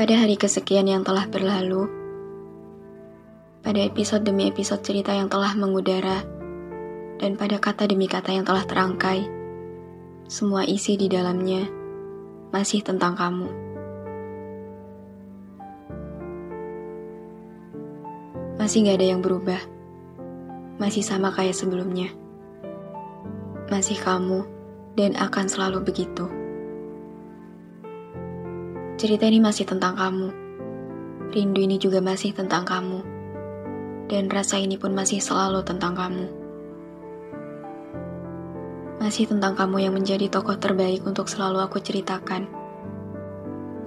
Pada hari kesekian yang telah berlalu, pada episode demi episode cerita yang telah mengudara, dan pada kata demi kata yang telah terangkai, semua isi di dalamnya masih tentang kamu. Masih gak ada yang berubah. Masih sama kayak sebelumnya. Masih kamu dan akan selalu begitu. Cerita ini masih tentang kamu. Rindu ini juga masih tentang kamu. Dan rasa ini pun masih selalu tentang kamu. Masih tentang kamu yang menjadi tokoh terbaik untuk selalu aku ceritakan.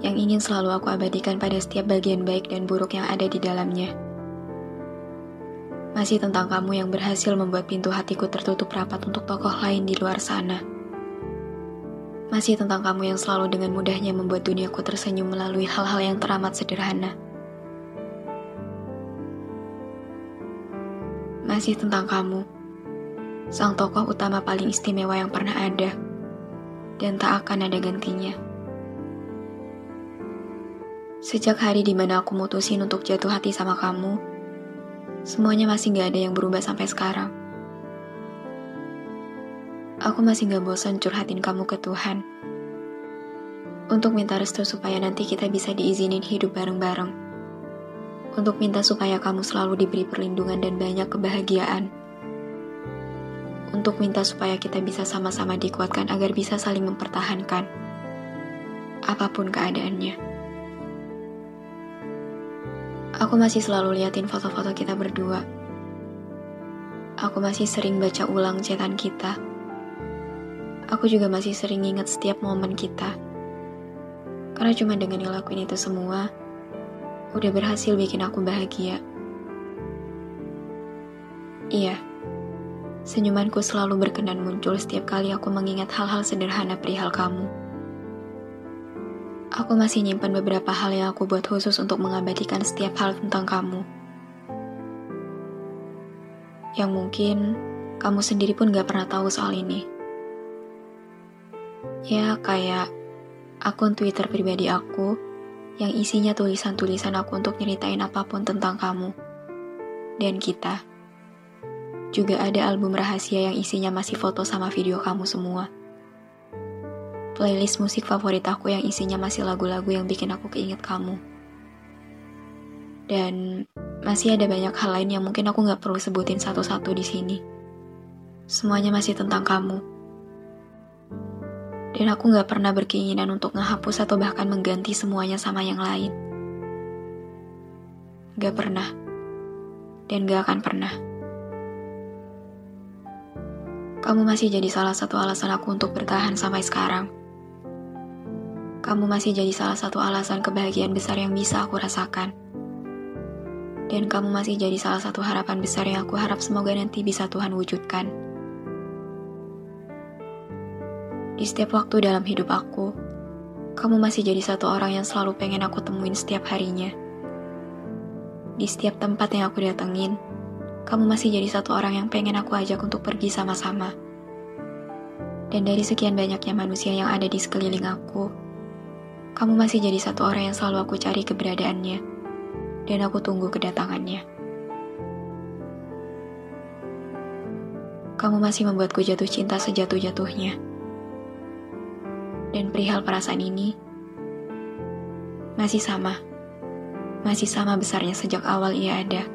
Yang ingin selalu aku abadikan pada setiap bagian baik dan buruk yang ada di dalamnya. Masih tentang kamu yang berhasil membuat pintu hatiku tertutup rapat untuk tokoh lain di luar sana. Masih tentang kamu yang selalu dengan mudahnya membuat duniaku tersenyum melalui hal-hal yang teramat sederhana. Masih tentang kamu, sang tokoh utama paling istimewa yang pernah ada, dan tak akan ada gantinya. Sejak hari di mana aku mutusin untuk jatuh hati sama kamu, semuanya masih gak ada yang berubah sampai sekarang. Aku masih gak bosan curhatin kamu ke Tuhan. Untuk minta restu supaya nanti kita bisa diizinin hidup bareng-bareng. Untuk minta supaya kamu selalu diberi perlindungan dan banyak kebahagiaan. Untuk minta supaya kita bisa sama-sama dikuatkan agar bisa saling mempertahankan. Apa pun keadaannya. Aku masih selalu liatin foto-foto kita berdua. Aku masih sering baca ulang cetan kita. Aku juga masih sering ingat setiap momen kita. Karena cuma dengan ngelakuin itu semua, udah berhasil bikin aku bahagia. Iya, senyumanku selalu berkenan muncul setiap kali aku mengingat hal-hal sederhana perihal kamu. Aku masih nyimpan beberapa hal yang aku buat khusus untuk mengabadikan setiap hal tentang kamu. Yang mungkin kamu sendiri pun gak pernah tahu soal ini. Ya, kayak akun Twitter pribadi aku yang isinya tulisan-tulisan aku untuk nyeritain apa pun tentang kamu dan kita. Juga ada album rahasia yang isinya masih foto sama video kamu semua playlist musik favorit aku yang isinya masih lagu-lagu yang bikin aku keinget kamu. Dan masih ada banyak hal lain yang mungkin aku gak perlu sebutin satu-satu di sini. Semuanya masih tentang kamu. Dan aku gak pernah berkeinginan untuk ngehapus atau bahkan mengganti semuanya sama yang lain. Gak pernah. Dan gak akan pernah. Kamu masih jadi salah satu alasan aku untuk bertahan sampai sekarang kamu masih jadi salah satu alasan kebahagiaan besar yang bisa aku rasakan. Dan kamu masih jadi salah satu harapan besar yang aku harap semoga nanti bisa Tuhan wujudkan. Di setiap waktu dalam hidup aku, kamu masih jadi satu orang yang selalu pengen aku temuin setiap harinya. Di setiap tempat yang aku datengin, kamu masih jadi satu orang yang pengen aku ajak untuk pergi sama-sama. Dan dari sekian banyaknya manusia yang ada di sekeliling aku, kamu masih jadi satu orang yang selalu aku cari keberadaannya, dan aku tunggu kedatangannya. Kamu masih membuatku jatuh cinta sejatuh-jatuhnya. Dan perihal perasaan ini, masih sama. Masih sama besarnya sejak awal ia ada.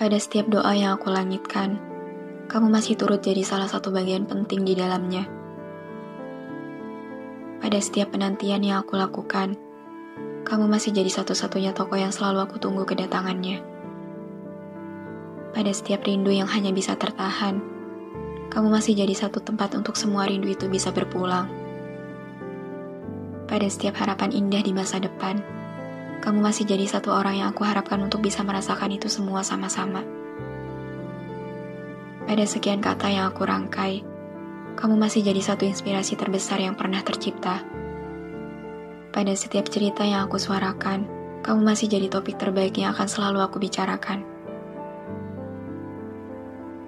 Pada setiap doa yang aku langitkan, kamu masih turut jadi salah satu bagian penting di dalamnya pada setiap penantian yang aku lakukan, kamu masih jadi satu-satunya tokoh yang selalu aku tunggu kedatangannya. Pada setiap rindu yang hanya bisa tertahan, kamu masih jadi satu tempat untuk semua rindu itu bisa berpulang. Pada setiap harapan indah di masa depan, kamu masih jadi satu orang yang aku harapkan untuk bisa merasakan itu semua sama-sama. Pada sekian kata yang aku rangkai, kamu masih jadi satu inspirasi terbesar yang pernah tercipta. Pada setiap cerita yang aku suarakan, kamu masih jadi topik terbaik yang akan selalu aku bicarakan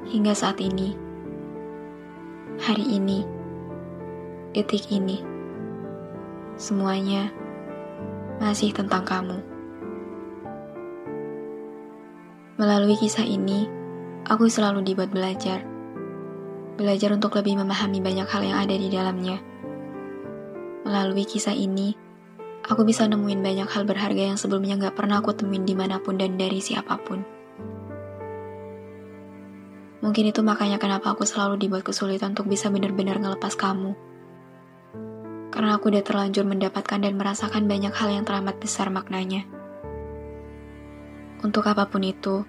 hingga saat ini, hari ini, detik ini, semuanya masih tentang kamu. Melalui kisah ini, aku selalu dibuat belajar. Belajar untuk lebih memahami banyak hal yang ada di dalamnya. Melalui kisah ini, aku bisa nemuin banyak hal berharga yang sebelumnya gak pernah aku temuin di mana pun dan dari siapa pun. Mungkin itu makanya kenapa aku selalu dibuat kesulitan untuk bisa benar-benar ngelepas kamu. Karena aku udah terlanjur mendapatkan dan merasakan banyak hal yang teramat besar maknanya. Untuk apa pun itu,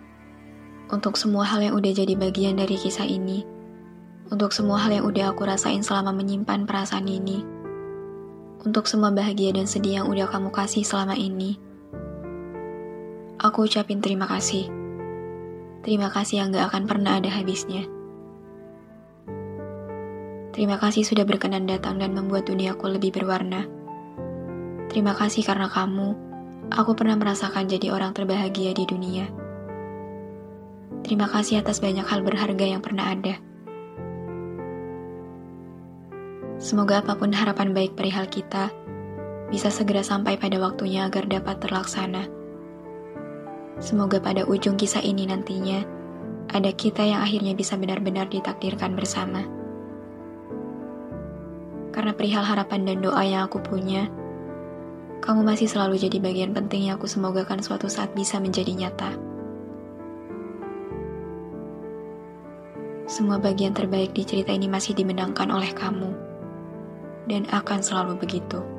untuk semua hal yang udah jadi bagian dari kisah ini, untuk semua hal yang udah aku rasain selama menyimpan perasaan ini, untuk semua bahagia dan sedih yang udah kamu kasih selama ini, aku ucapin terima kasih. Terima kasih yang gak akan pernah ada habisnya. Terima kasih sudah berkenan datang dan membuat duniaku lebih berwarna. Terima kasih karena kamu, aku pernah merasakan jadi orang terbahagia di dunia. Terima kasih atas banyak hal berharga yang pernah ada. Semoga apa pun harapan baik perihal kita, bisa segera sampai pada waktunya agar dapat terlaksana. Semoga pada ujung kisah ini nantinya, ada kita yang akhirnya bisa benar-benar ditakdirkan bersama. Karena perihal harapan dan doa yang aku punya, kamu masih selalu jadi bagian penting yang aku semogakan suatu saat bisa menjadi nyata. Semua bagian terbaik di cerita ini masih dimenangkan oleh kamu, dan akan selalu begitu.